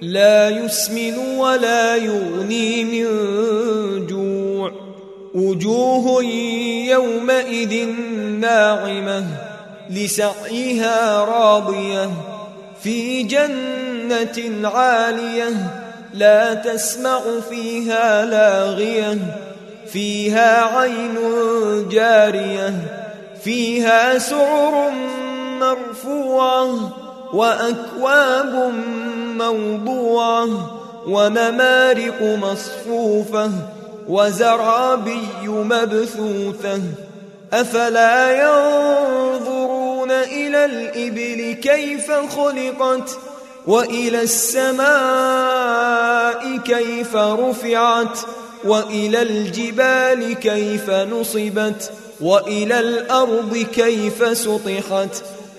لا يسمن ولا يغني من جوع. وجوه يومئذ ناعمة لسعيها راضية. في جنة عالية لا تسمع فيها لاغية. فيها عين جارية. فيها سعر مرفوعة. وأكواب موضوعة ونمارق مصفوفة وزرابي مبثوثة. أفلا ينظرون إلى الإبل كيف خلقت وإلى السماء كيف رفعت وإلى الجبال كيف نصبت وإلى الأرض كيف سطحت.